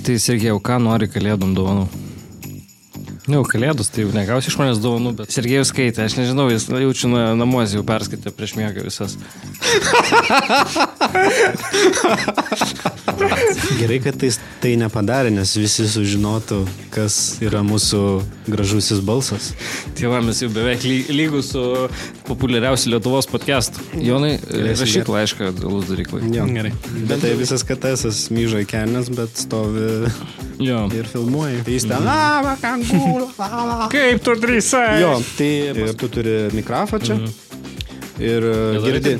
Tai Sergejau, ką nori kalėdom dovanų? Na, jau kalėdus, tai jau negausi iš manęs dovanų, bet Sergejus skaitė, aš nežinau, jis jaučiu na- namuose jau perskaitė prieš miegą visas. Gerai, kad tai, tai nepadarė, nes visi sužinotų, kas yra mūsų gražusis balsas. Tai va, mes jau beveik ly- lygus su populiariausiu Lietuvos podcastu. Jonai, rašyk laišką dėl uždaryklai. Jo. Gerai. Bet tai visas katesas myžo į kelnes, bet stovi Jo. ir filmuoja. Tai jis ten. "A, va, kangūrų, a, a." Kaip tu drįsai? Jo, tai ir tu turi mikrofą čia. Ir e, girdi.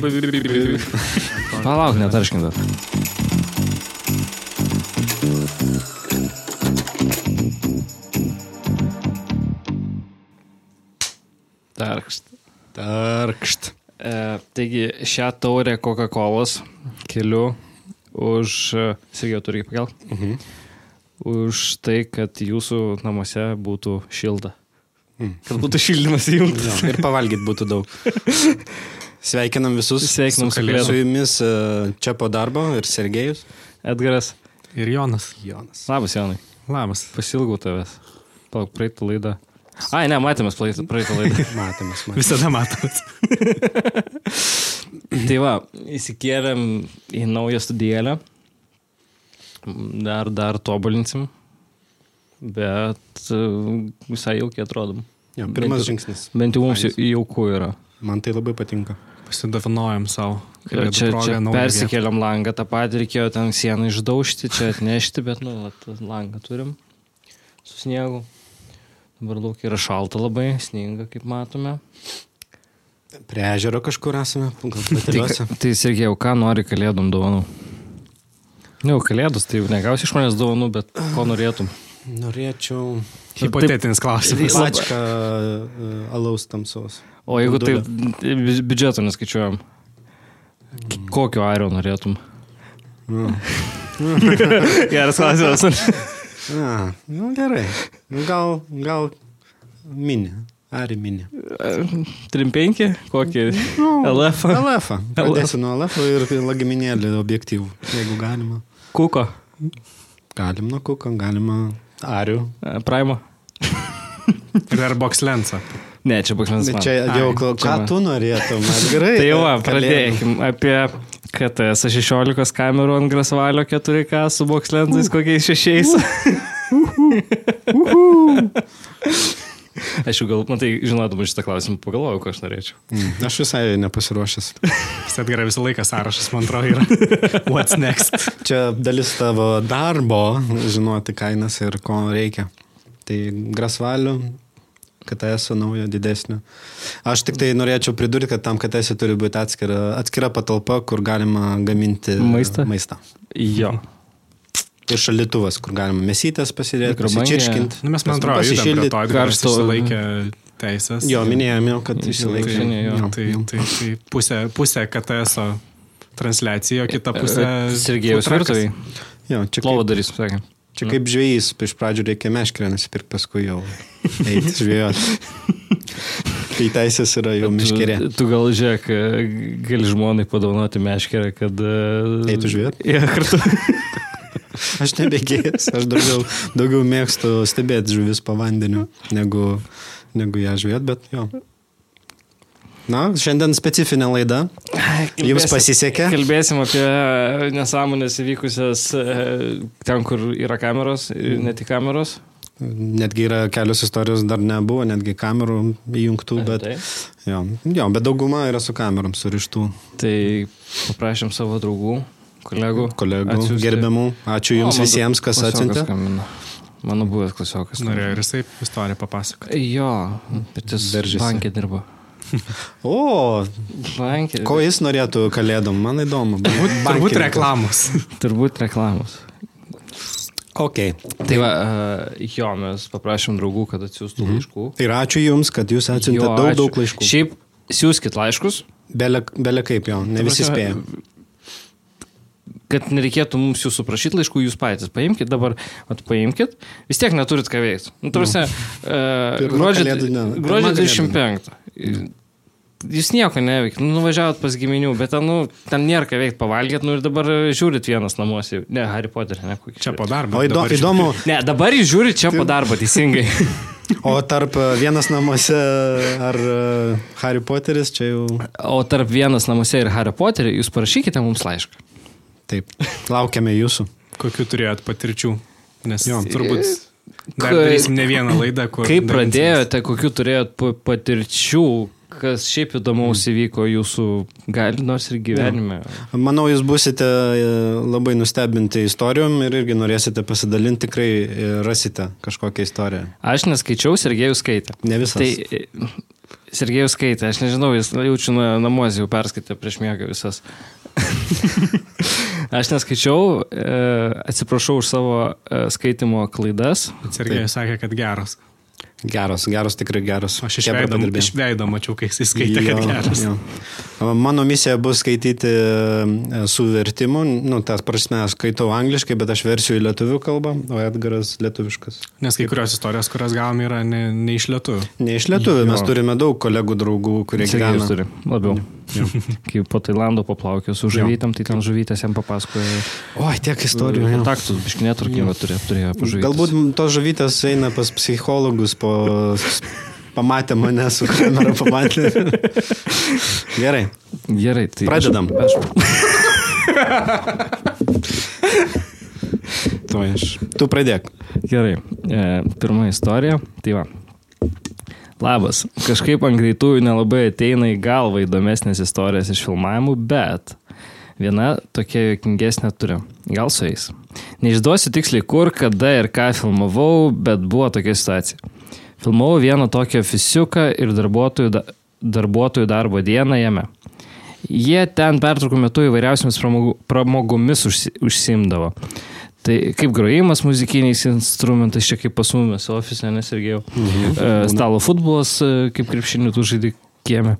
Palauk, netarškint Tarkšt. Tarkšt. E, taigi šią taurę Coca-Cola keliu už... e, Sergejau, turi pakelti? Mhm. Už tai, kad jūsų namuose būtų šilta. Kad būtų šildymas įjungtas. Ir pavalgyti būtų daug. Sveikinam visus. Sveikinam su su jumis e, čia po darbo ir Sergejus. Edgaras. Ir Jonas. Jonas. Labas, Jonai. Labas. Pasilgau tavęs. Palauk, praeitą laidą. Ai, ne, matėmės praeitą laidą. Matėmės, matėmės. Visada matot. tai va, įsikėlėm į naują studijėlę. Dar, dar tobulinsim. Bet e, visai jaukiai atrodom. Jo, pirmas Bent žingsnis. Bent jau mums jauku yra. Man tai labai patinka. Pasidovanojom savo. Ir čia, čia persikėlėm langą, tą patį reikėjo ten sieną išdaužti, čia atnešti, bet, nu, vat, langą turim su sniegu. Dabar daug yra šalta labai, sninga, kaip matome. Prie ežero kažkur esame, Tai, plateliuose. ka- tai Sergejau, ką nori kalėdom dovanų? Ne, jau kalėdus, tai jau negausi iš manęs dovanų, bet ko norėtum? Norėčiau Hipotetinis klausimas. Lab- pačką e, alaus tamsos. O jeigu taip bi- biudžeto neskaičiuojam, kokio ario norėtum? Geras klausimas. A, nu gerai. Nu, gal, gal mini. Ar mini. 3-5, kokį LF? LF. Pradėsiu nuo LF ir lagaminėlį objektyvų, jeigu galima. Kuko? Galim nuo kuko, galima arių. Primo? Ir dar box lensą. Ne, čia. Bet čia jau, ką čia tu norėtum? Mes Gerai. Tai va, kalėdom. pradėkim apie KTS 16 kamerų ant Grasvalio 4K su bokslensais kokiais šešiais. Aš jau gal, matai, žinodama šitą klausimą, pagalvojau, ko aš norėčiau. Mm, Aš visai nepasiruošęs. Jis atgeria visą laiką sąrašas, man atrodo, yra. What's next? Čia dalis tavo darbo, žinoti kainas ir ko reikia. Tai grasvalių, KTS naujo didesnio. Aš tik tai norėčiau pridurti, kad tam KTS turi būti atskira, atskira patalpa, kur galima gaminti Maistą? maistą. Jo. Ir šalituvas, kur galima mesytės pasidėti, pasičirškinti. Nu, mes, man atrodo, kad Karšto- išsilaikė teisės. Jo, minėjome, kad Tai- išsilaikė. tai- jo. Tai, tai, tai pusė, pusė KTS transliacija, o kita pusė... Sergejus food truckas. virtuviai. Jo, čia kaip, darys, sakė. Čia kaip žvėjys, iš pradžių reikia meškerę nusipirkti, paskui jau eiti žvėjoti. Kai teisės yra jau meškerė. Tu, tu gal žiūrėk, gali žmonai padovanoti meškerę, kad... e, Eitų žvejot? Ja, kartu. Aš nebėgėjęs, aš daugiau, daugiau mėgstu stebėti žuvis po vandeniu, negu, negu ją žvėjot, bet jo. Na, šiandien specifinė laida. Jums pasisekė? Kalbėsim apie nesąmonės įvykusias e, ten, kur yra kameros, ir ne tik kameros. Netgi yra kelios istorijos, dar nebuvo, netgi kamerų įjungtų, bet, jo, jo, bet dauguma yra su kamerom surištų tai paprašėm savo draugų, kolegų. kolegų, atsiųsti- gerbiamų. Ačiū Jums O, visiems, kas skambino. Mano buvęs klasiokas. Norėjo ir jisai istoriją papasakoti. Jo, bet jis Veržiasi. bankė dirbo. O, Bankė. ko jis norėtų kalėdom, man įdomu. Turbūt Bankininkas. reklamos. Turbūt reklamos. Ok. Tai va, uh, jo, mes paprašėm draugų, kad atsiųstų Mhm. laiškų. Ir ačiū Jums, kad Jūs atsiuntėte daug, ačiū. daug laiškų. Šiaip siūskit laiškus, Bele, bele kaip jo, ne Ta visi spėja. kad nereikėtų mums jūsų prašyti laiškų, jūs patys paimkite dabar, at paimkite, vis tiek neturit ką veikti. Nu, tarsi, uh, gruodžio, kalėdų diena. gruodžio Pirma kalėdų 25. Jūs nieko neveikit, nu, nuvažiavot pas giminių, bet ten, nu, ten nėra ką veikti, pavalgėt, nu ir dabar žiūrit vienas namuose. Ne, Harry Potter, ne, kokį. Čia po darbo. O įdo, dabar įdomu, Ne, dabar jūs žiūrit čia po darbo, teisingai. o tarp e, vienas namuose ar e, Harry Potteris čia jau O tarp vienas namuose ir Harry Potterį jūs parašykite mums laišką. taip. Laukiame jūsų. Kokių turėjot patirčių? Nes Jo. turbūt dar Ka- darysim ne vieną laidą, kur... Kaip pradėjote, kokiu turėjot pa- patirčių, kas šiaip įdomaus įvyko jūsų, gal nors ir gyvenime. Manau, jūs busite e, labai nustebinti istorijom ir irgi norėsite pasidalinti, tikrai e, rasite kažkokią istoriją. Aš neskaičiau, Sergejus skaitė. Ne visas. Tai e, Sergejus skaitė, aš nežinau, jis jaučiu na- namuose jau perskaitė prieš miegą visas. aš neskaičiau, e, atsiprašau už savo e, skaitimo klaidas. Sergejus sakė, kad geras. Geros, geros, tikrai geros. Aš iš veido, iš veido mačiau, kai jis skaitė, Jo, kad geras. jo. Mano misija bus skaityti e, su vertimu, nu, tas prasme, aš skaitau angliškai, bet aš versiu į lietuvių kalbą, o Edgaras lietuviškas. Nes kai kurios istorijos, kurias gavom, yra ne, ne iš lietuvių. Ne iš lietuvių, mes Jo. turime daug kolegų, draugų, kurie gyvena. turi labiau. Kai po Tailando paplaukė su žuvytėm, tai ten žuvytės jam papasakoja. Oi, tiek istorijų. Kontaktus, biškinė turkingo turėjo, turėjo pažuvytės. Galbūt tos žuvytės eina pas psichologus, po... pamatė mane su kamera, pamatė. Gerai, Gerai, tai Pradedam. Aš, tu, aš. tu pradėk. Gerai, e, pirma istorija. Tai va. Labas. Kažkaip ant greitųjų nelabai ateina į galvą įdomesnės istorijas iš filmavimų, bet viena tokia jokingesnė turiu. Gal su jais. Neišduosiu tiksliai kur, kada ir ką filmavau, bet buvo tokia situacija. Filmavau vieną tokį ofisiuką ir darbuotojų, da, darbuotojų darbo dieną jame. Jie ten pertraukų metu įvairiausiamis pramogomis užsi, užsimdavo. Tai kaip grojimas muzikiniais instrumentais, čia kaip pas mumis ofise, nes irgi jau mhm. stalo futbolas, e, kaip krepšinių tu žaidži kieme.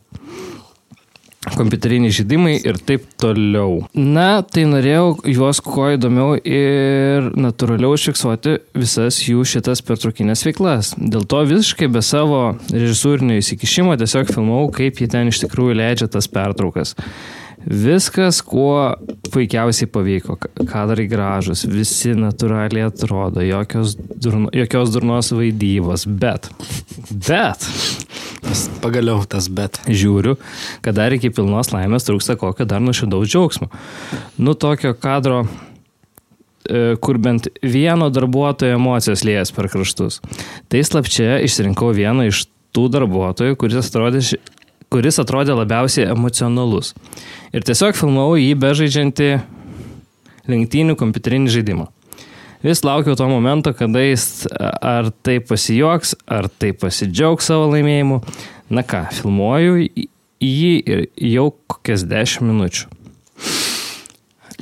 Kompiuteriniai žaidimai ir taip toliau. Na, tai norėjau juos kuo įdomiau ir natūraliau užfiksuoti visas jų šitas pertraukinės veiklas. Dėl to visiškai be savo režisūrinio įsikišimo tiesiog filmavau, kaip jie ten iš tikrųjų leidžia tas pertraukas. Viskas, kuo puikiausiai pavyko, Ka- kadrai gražus, visi natūraliai atrodo, jokios, durno, jokios durnos vaidybos, bet, bet, pagaliau tas bet. žiūriu, kad dar iki pilnos laimės trūksta kokio dar nuošidaus džiaugsmo. Nu, tokio kadro, e, kur bent vieno darbuotojo emocijos lėjas per kraštus. Tai slapčia išsirinkau vieną iš tų darbuotojų, kuris atrodė, kuris atrodė labiausiai emocionalus. Ir tiesiog filmavau jį bežaidžiantį lenktynių kompiuterinį žaidimą. Vis laukiau to momento, kada jis ar tai pasijoks, ar tai pasidžiaugs savo laimėjimu. Na ką, filmuoju į- jį ir jau kokias 10 minučių.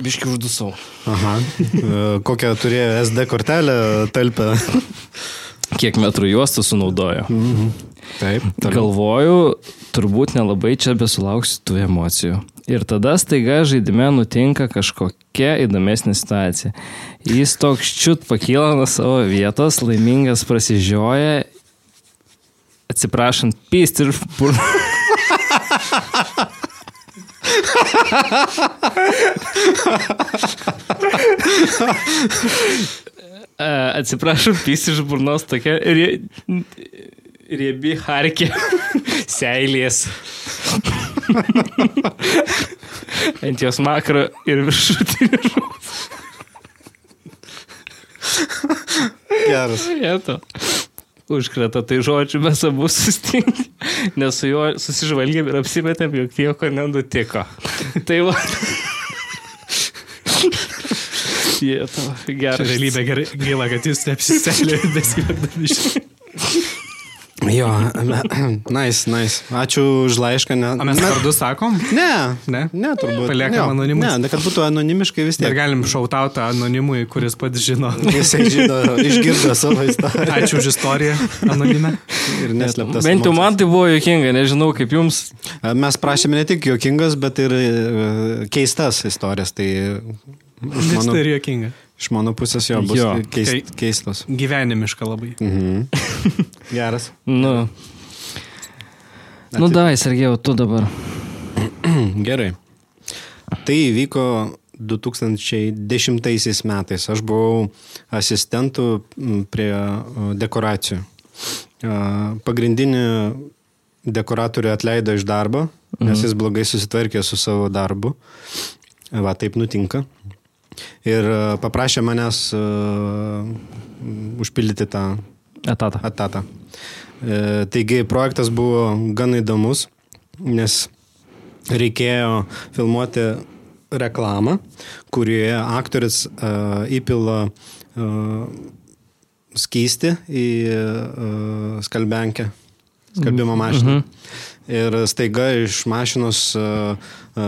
Biški uždusau. Aha. E, Kokią turėjo SD kortelę talpę. Kiek metrų juostų sunaudojo. Taip. Galvoju, turbūt nelabai čia besulauksiu tų emocijų. Ir tada staiga žaidime nutinka kažkokia įdomesnė situacija. Jis toks čiut pakyla nuo savo vietos, laimingas prasižioja, atsiprašant, pyst ir. E, Atsiprašau, pyst iš burnos tokia rie, riebi harkė seilės. Ant jos makro ir viršutinė žuvis. Geras. Vieto. Užkreta, tai žodžiu, mes abu sustingėm, nes su juo susižvalgėm ir apsimetėm, jog nieko nenutiko. tai va. Vieto, Čia gerai. realybė gerai, gaila, kad jūs neapsiselė besivedami iš... Jo, nice, nice. Ačiū už laišką. Ne, O mes vardus sakom? Ne, Ne? ne, turbūt. Paliekam anonimus. Ne, kad būtų anonimiškai vis Ir tiek. galim šautautą anonimui, kuris pats žino. Jisai žino, išgirdo savo istoriją Ačiū už istoriją, anonime. ir neslėptas. Bent jau man tai buvo juokinga, nežinau kaip jums. Mes prašėme ne tik juokingas, bet ir e, keistas istorijas. Tai mano, tai ir jokinga. Iš mano pusės jo bus Jo. keist, keistos. Gyvenimiška labai. Mhm. Geras. Nu. Nu da, Sergėjau, tu dabar. Gerai. Tai įvyko 2010 metais. Aš buvau asistentų prie dekoracijų. Pagrindinį dekoratorių atleido iš darbo, nes mhm. jis blogai susitvarkė su savo darbu. Va, taip nutinka. Ir paprašė manęs uh, užpildyti tą etatą. etatą. E, taigi projektas buvo gan įdomus, nes reikėjo filmuoti reklamą, kurioje aktorius uh, įpila uh, skysti į uh, skalbenkę, skalbimo mašiną. Mhm. Ir staiga iš mašinos uh, uh,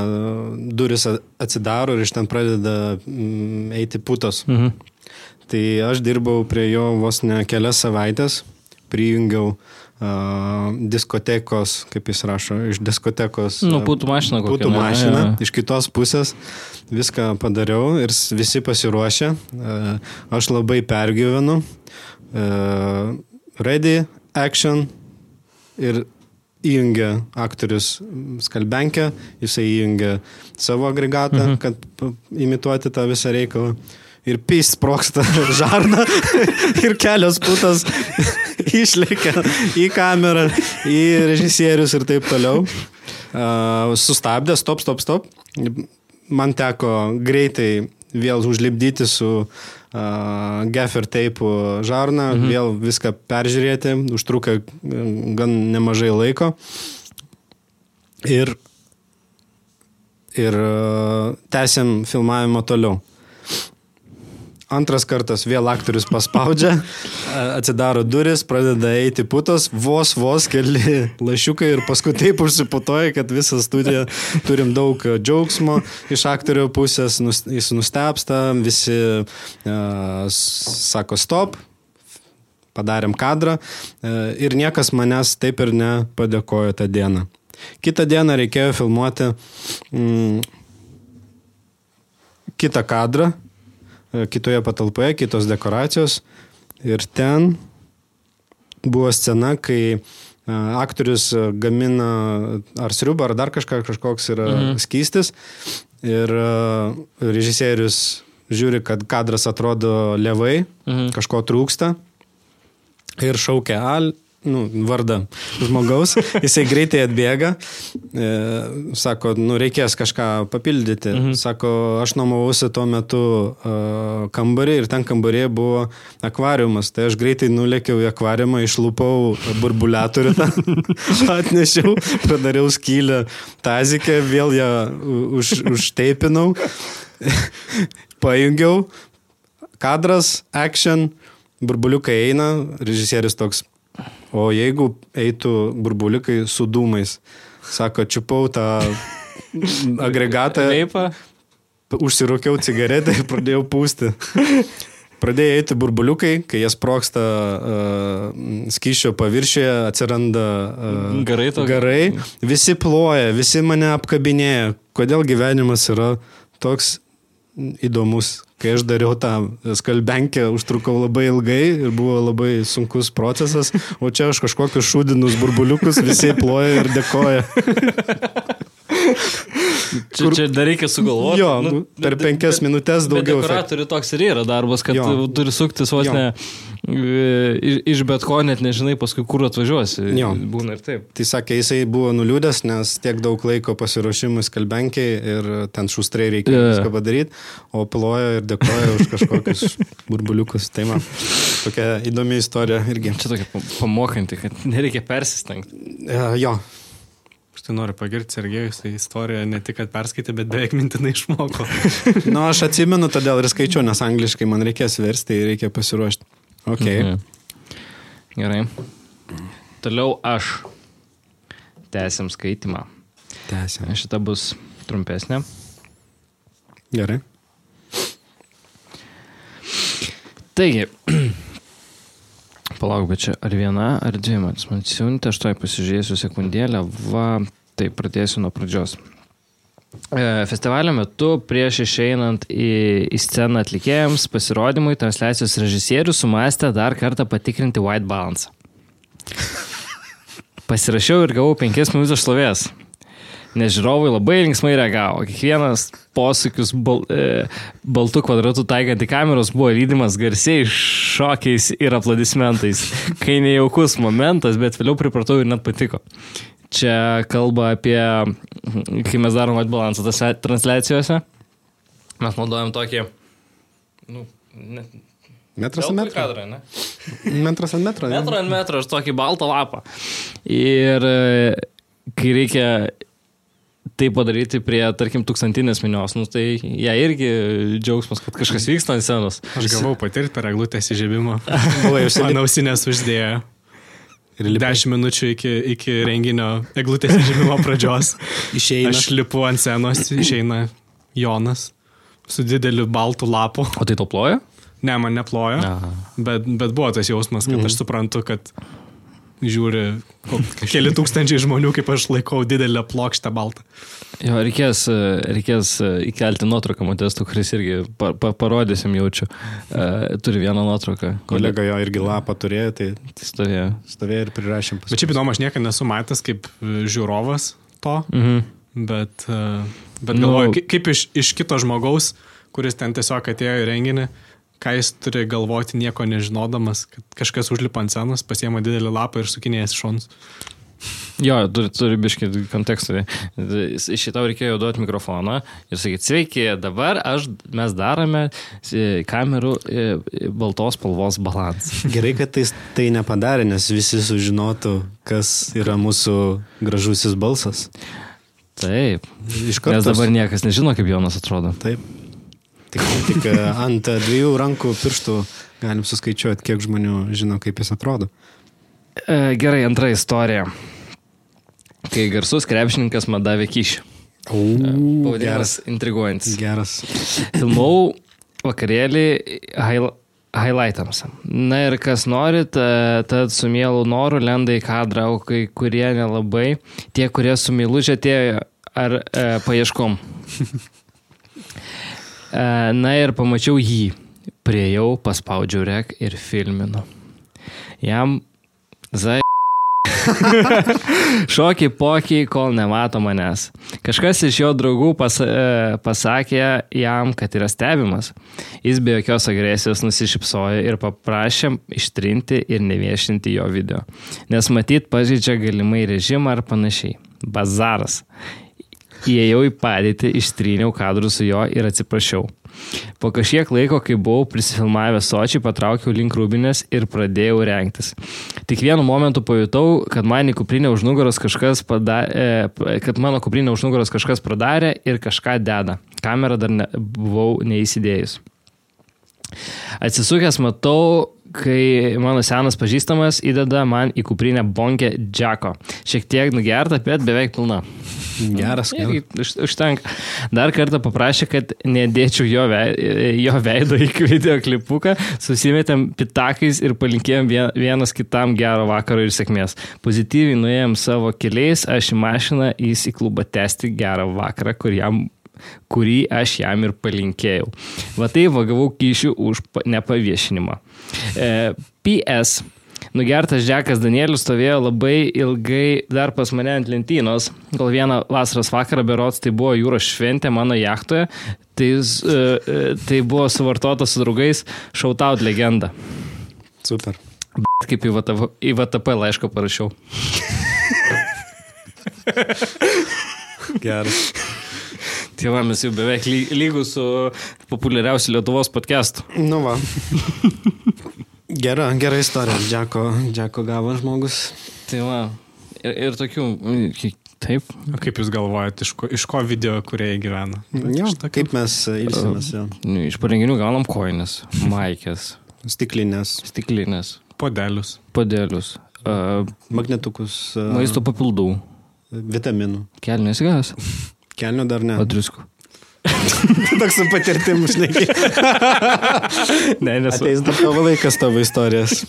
duris atsidaro ir iš ten pradeda um, eiti putos. Mhm. Tai aš dirbau prie jo vos ne kelias savaitės, prijungiau uh, diskotekos, kaip jis rašo, iš diskotekos. Nu, putų mašiną kokią. Putų mašiną, ja. iš kitos pusės viską padariau ir visi pasiruošę. Aš labai pergyvenu. Ready, action ir įjungia aktorius skalbenkę, jisai įjungia savo agregatą, mhm. kad imituoti tą visą reikalą ir pys sproksta žarna ir kelios putas išlėkia į kamerą, į režisierius ir taip toliau. Uh, sustabdė, stop, stop, stop. Man teko greitai vėl užlipdyti su uh, gaffer teipu žarną, mhm. vėl viską peržiūrėti, užtruko gan nemažai laiko. Ir, ir uh, tęsiam filmavimą toliau. Antras kartas vėl aktorius paspaudžia, atsidaro duris, pradeda eiti putos, vos vos keli lašiukai ir paskui taip užsiputoja, kad visą studiją turim daug džiaugsmo iš aktorio pusės, jis nustepsta, visi uh, sako stop, padarėm kadrą uh, ir niekas manęs taip ir nepadėkojo tą dieną. Kitą dieną reikėjo filmuoti mm, kitą kadrą kitoje patalpoje, kitos dekoracijos. Ir ten buvo scena, kai e, aktorius gamina ar sriubą, ar dar kažką, kažkoks yra mhm. skystis. Ir e, režisierius žiūri, kad kadras atrodo levai, mhm. kažko trūksta. Ir šaukia, al, nu, vardą žmogaus, jisai greitai atbėga, e, sako, nu, reikės kažką papildyti. Mhm. Sako, aš nuomavausi tuo metu e, kambarį ir ten kambarėje buvo akvariumas, tai aš greitai nulėkiau į akvariumą, išlūpau burbuliatorių, atnešiau, padariau skylę tazikę, vėl ją už, užteipinau, pajungiau, kadras, action, burbuliukai eina, režisierius toks O jeigu eitų burbuliukai su dūmais, sako, čiupau tą agregatą. Veipą. Užsirūkiau cigaretę ir pradėjau pūsti. Pradėjo eiti burbuliukai, kai jie sproksta uh, skyšio paviršiuje, atsiranda uh, garai, garai. Visi ploja, visi mane apkabinėja. Kodėl gyvenimas yra toks įdomus. Kai aš dariau tą skalbenkę, užtrukau labai ilgai ir buvo labai sunkus procesas, o čia aš kažkokius šūdinus burbuliukus visi ploja ir dėkoja. Čia, Kur... čia dar reikia sugalvoti. Jo, nu, per penkias bet, minutės daugiau. Dekoratorių toks ir yra darbas, kad jo. turi suktis vos jo. ne iš, iš bet ko, net nežinai paskui kur atvažiuosi. Jo. Būna ir taip. Tai sakė, jisai buvo nuliūdęs, nes tiek daug laiko pasiruošimui skalbenkiai ir ten šustrai reikia yeah. viską padaryti, o plojo ir dėkoja už kažkokius burbuliukus. Tai man tokia įdomi istorija irgi. Čia tokia pamokanti, kad nereikia persistengti. Uh, jo. Aš tai noriu pagirti Sergejus, tai istoriją ne tik perskaitė, bet beveik mintinai išmoko. Na, nu, aš atsimenu, todėl ir skaičiau, nes angliškai man reikės versti, tai reikia pasiruošti. Ok. Mhm. Gerai. Toliau aš. Tęsiam skaitimą. Tęsiam. Šita bus trumpesnė. Gerai. Taigi, Palauk, bet čia ar viena, ar dvi man siuntė, aš toj pasižiūrėsiu sekundėlę, va, tai pradėsiu nuo pradžios. E, festivalio metu prieš išeinant į, į sceną atlikėjams pasirodymui transliacijos režisierius sumastė dar kartą patikrinti white balance. Pasirašiau ir gavau penkias minutės šlovės. Nes žiūrovai labai linksmai reagavo. Kiekvienas posūkius bal, e, baltų kvadratų taikant į kameros buvo lydimas garsiai šokiais ir aplodismentais. Kai nejaukus momentas, bet vėliau pripratau ir net patiko. Čia kalba apie, kai mes darom atbalansą tose transliacijose, mes naudojam tokį, nu, ne, Metras ant metro. kadrą, ne? Metras ant metro. Metro ant metro, aš tokį baltą lapą. Ir e, kai reikia tai padaryti prie, tarkim, tūkstantinės minios, nu, tai jie irgi džiaugsmas, kad kažkas vyksta ant scenos. Aš gavau patirti per eglutės įžiebimą. Buvai užsienį. Man ausinės uždėjo. Ir lipai. 10 minučių iki, iki renginio eglutės įžiebimo pradžios. Išeina. Aš lipu ant scenos, išeina Jonas su dideliu baltu lapu. O tai to ploja? Ne, man neplojo, Aha. bet, bet buvo tas jausmas, kad aš suprantu, kad žiūri keli tūkstančiai žmonių, kaip aš laikau didelę plokštę baltą. Jo, reikės, reikės įkelti nuotrauką Modesto, kuris irgi pa, pa, parodysim jaučiu. Uh, turi vieną nuotrauką. Kolega jo irgi lapą turėjo, tai stovėjo. stovėjo ir prirašėm. Bet šiaip įdomu, aš niekada nesu matęs kaip e, žiūrovas to, Mhm. bet, e, bet Nu- galvoju, kaip, kaip iš, iš kito žmogaus, kuris ten tiesiog atėjo į renginį, ką jis turi galvoti nieko nežinodamas, kad kažkas užlipa ant scenos, pasiema didelį lapą ir sukinėjasi šonus. Jo, turi, turi biškai kontekstą. Iš šitą reikėjo duoti mikrofoną ir sakyti, sveiki, dabar aš, mes darome e, kamerų e, baltos spalvos balansą. Gerai, kad tai, tai nepadarė, nes visi sužinotų, kas yra mūsų gražusis balsas. Taip. Nes dabar niekas nežino, kaip Jonas atrodo. Taip. Tik, tik e, ant e, dviejų rankų pirštų galim suskaičiuoti, kiek žmonių žino, kaip jis atrodo. E, gerai, antra istorija. Kai garsus krepšininkas man davė kyšį. Pavadinimas geras. intriguojantis. Geras. Filmau vakarėlį highla- highlightams. Na ir kas norit, e, tad su mielu noru lenda į kadrą, o kai kurie nelabai, tie, kurie su meilužė atėjo ar e, paieškom. E, na ir pamačiau jį. Priejau, paspaudžiau rek ir filminu. Jam zai. Šokiai pokiai, kol nemato manęs. Kažkas iš jo draugų pas, e, pasakė jam, kad yra stebimas. Jis be jokios agresijos nusišypsojo ir paprašė ištrinti ir neviešinti jo video. Nes matyt pažeidžia galimai režimą ar panašiai. Bazaras. Įėjau į padėtį, ištryniau kadrus su jo ir atsiprašiau. Po kažkiek laiko, kai buvau prisifilmavęs sočiai, patraukiau link rūbinės ir pradėjau rengtis. Tik vienu momentu pajutau, kad man kažkas padarė, kad mano kuprinę už nugaros kažkas padarė ir kažką deda. Kamerą dar ne, buvau neįsidėjus. Atsisukęs matau, kai mano senas pažįstamas įdeda man į kuprinę bonkę džeko. Šiek tiek nugerta, bet beveik pilna. Geras. Irgi už- Užtenka. Dar kartą paprašė, kad nedėčiau jo, vei, jo veido į video klipuką, susimetėm pitakais ir palinkėjom vien- vienas kitam gero vakaro ir sėkmės. Pozityviai nuėjom savo keliais, aš į mašiną, jis į klubą tęsti gerą vakarą, kur jam kurį aš jam ir palinkėjau. Va tai vagavau kyšių už pa- nepaviešinimą. E, PS. Nugertas Džekas Danielius stovėjo labai ilgai dar pas mane ant lentynos, kol vieną vasaros vakarą berots tai buvo jūros šventė mano jachtoje, tai, e, e, tai buvo suvartota su draugais Shoutout legenda. Super. Bet kaip į VTP, į VTP laišką parašiau. Geras. Tai va, mes jau beveik ly- lygus su populiariausiu Lietuvos podcastu. Nu va. Gera, gera istorija. Džeko, Džeko gavo žmogus. Tai va, ir, ir tokių, taip, O kaip Jūs galvojate, iš ko, iš ko video kuriai gyvena? Jo, tokių- kaip mes ilsimės jo. nu, iš parenginių gaunam koinės, maikės, Stiklinės, stiklinės, Podelius. podėlius, uh, magnetukus, e, maisto papildų, vitaminų. kelnės gas, Kelnių dar ne. padriskų. Toks su patirtim, žinai. Ne, nes Ateis dar tavo laikas tavo istorijas.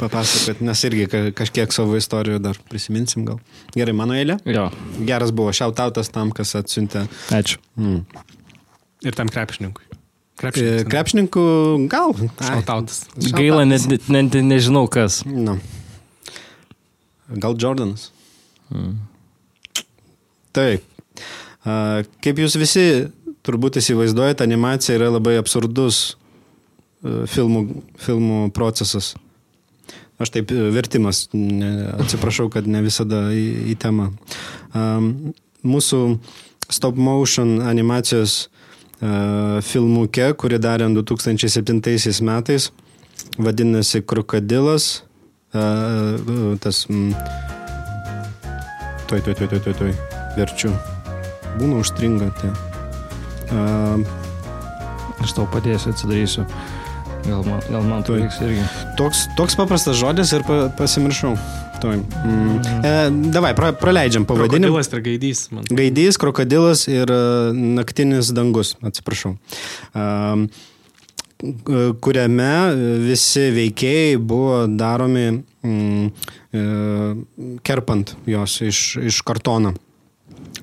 Papasakot, nes irgi ka- kažkiek savo istorijų dar prisiminsim gal. Gerai, mano eilė. Jo, Geras buvo šiautautas tam, kas atsiuntė. ačiū. Mm. Ir tam krepšininkui. E, Krepšininkas. Krepšininkų gal. Ai, Šautautas. Gaila, net ne, ne, nežinau kas. Nu. Gal Jordanas. Mm. Taip. Kaip jūs visi turbūt įsivaizduojate, animacija yra labai absurdus e, filmų, filmų procesas. Aš taip e, vertimas, atsiprašau, kad ne visada į, į temą. Mūsų stop motion animacijos uh, filmuke, kurį darėm 2007 metais, vadinasi Krokodilas. Tas... Toj, toj, toj, toj, toj, toj, verčiu. Būna užstringa. Tai. Uh, Aš tau padėsiu, atsidarysiu. Gal man, gal man to reiks irgi. Toks, toks paprastas žodis ir pa, pasimiršau. Toj. Mm. E, davai, pra, praleidžiam pavadinimą. Krokodilas ir gaidys. Man. Gaidys, krokodilas ir uh, naktinis dangus, atsiprašau. Uh, kuriame visi veikėjai buvo daromi mm, e, kerpant jos iš, iš kartono.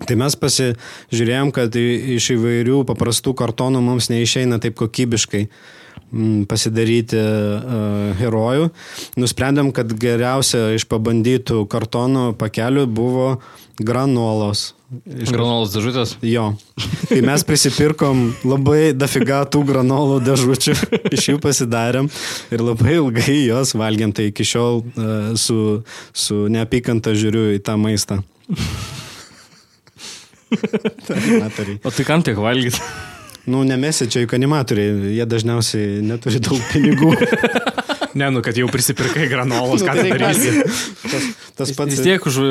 Tai mes pasižiūrėjom, kad iš įvairių paprastų kartonų mums neišeina taip kokybiškai mm, pasidaryti uh, herojų. Nusprendėm, kad geriausia iš pabandytų kartonų pakelių buvo granolos. Iš granolos dėžutės? Jo. Tai mes prisipirkom labai dafiga tų granolų dėžučių, iš jų pasidarėm ir labai ilgai jos valgiam, tai iki šiol uh, su, su neapykanta žiūriu į tą maistą. animatoriai. O tai kam tiek valgyti? Nu, nemesi čia juk animatoriai, jie dažniausiai neturi daug pinigų. ne, nu, kad jau prisipirkai granolos, ką nu, tai darysi. Tas, tas pats. Vis tiek už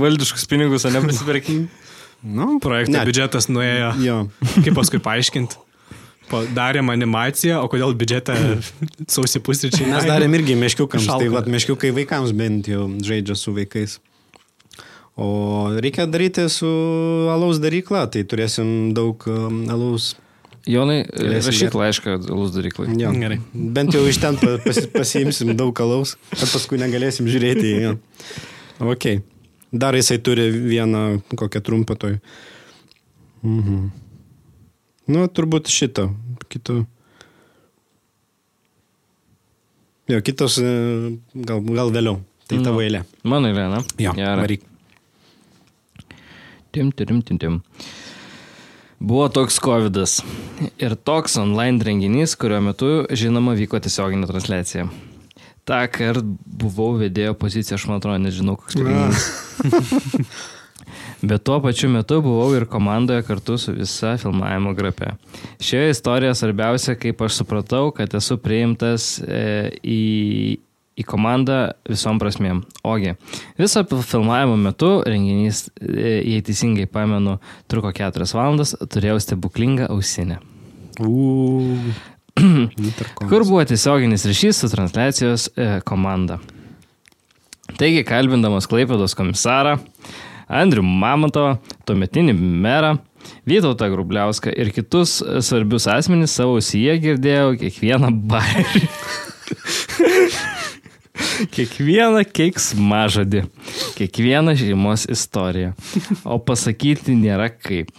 valdiškus pinigus, o ne prisipirkai. Nu, projekto biudžetas nuėjo. Jo. Kaip paskui paaiškinti? Darėm animaciją, o kodėl biudžetą sausi pusryčiai? Mes darėm irgi meškiukams, Šalka. tai vat, meškiukai vaikams bent jau žaidžia su vaikais. O reikia daryti su alaus darykla, tai turėsim daug um, alaus. Jonai, rašyk laišką alaus daryklai. Jo. Gerai. Bent jau iš ten pas, pasiimsim daug alaus, kad paskui negalėsim žiūrėti. Jo. Ok. Dar jisai turi vieną kokią trumpą toj. Mhm. Nu, turbūt šito. Kito. Jo, kitos e, gal, gal vėliau. Tai tavo eilė. Mano eilė, na? Jo, varyk. Tim, tim, tim, tim. Buvo toks COVID ir toks online renginys, kurio metu, žinoma, vyko tiesioginė transliacija. Ta kart buvau vedėjo pozicija, aš man atrodo, nežinau, koks renginys. Bet tuo pačiu metu buvau ir komandoje kartu su visa filmavimo grupė. Šioje istorijoje svarbiausia, kaip aš supratau, kad esu priimtas e, į į komandą visom prasmėm. Ogi, viso filmavimo metu renginys, e, jei teisingai pamenu, truko 4 valandas, turėjau stebuklingą ausinę. Kur buvo tiesioginis ryšys su transliacijos e, komanda. Taigi, kalbindamas Klaipėdos komisarą, Andrių Mamontovą, tuometinį merą, Vytautą Grubliauską ir kitus svarbius asmenys savo ausyje girdėjau kiekvieną bairį. Kiekvieną keiksmažodį, kiekvieną šeimos istoriją. O pasakyti nėra kaip.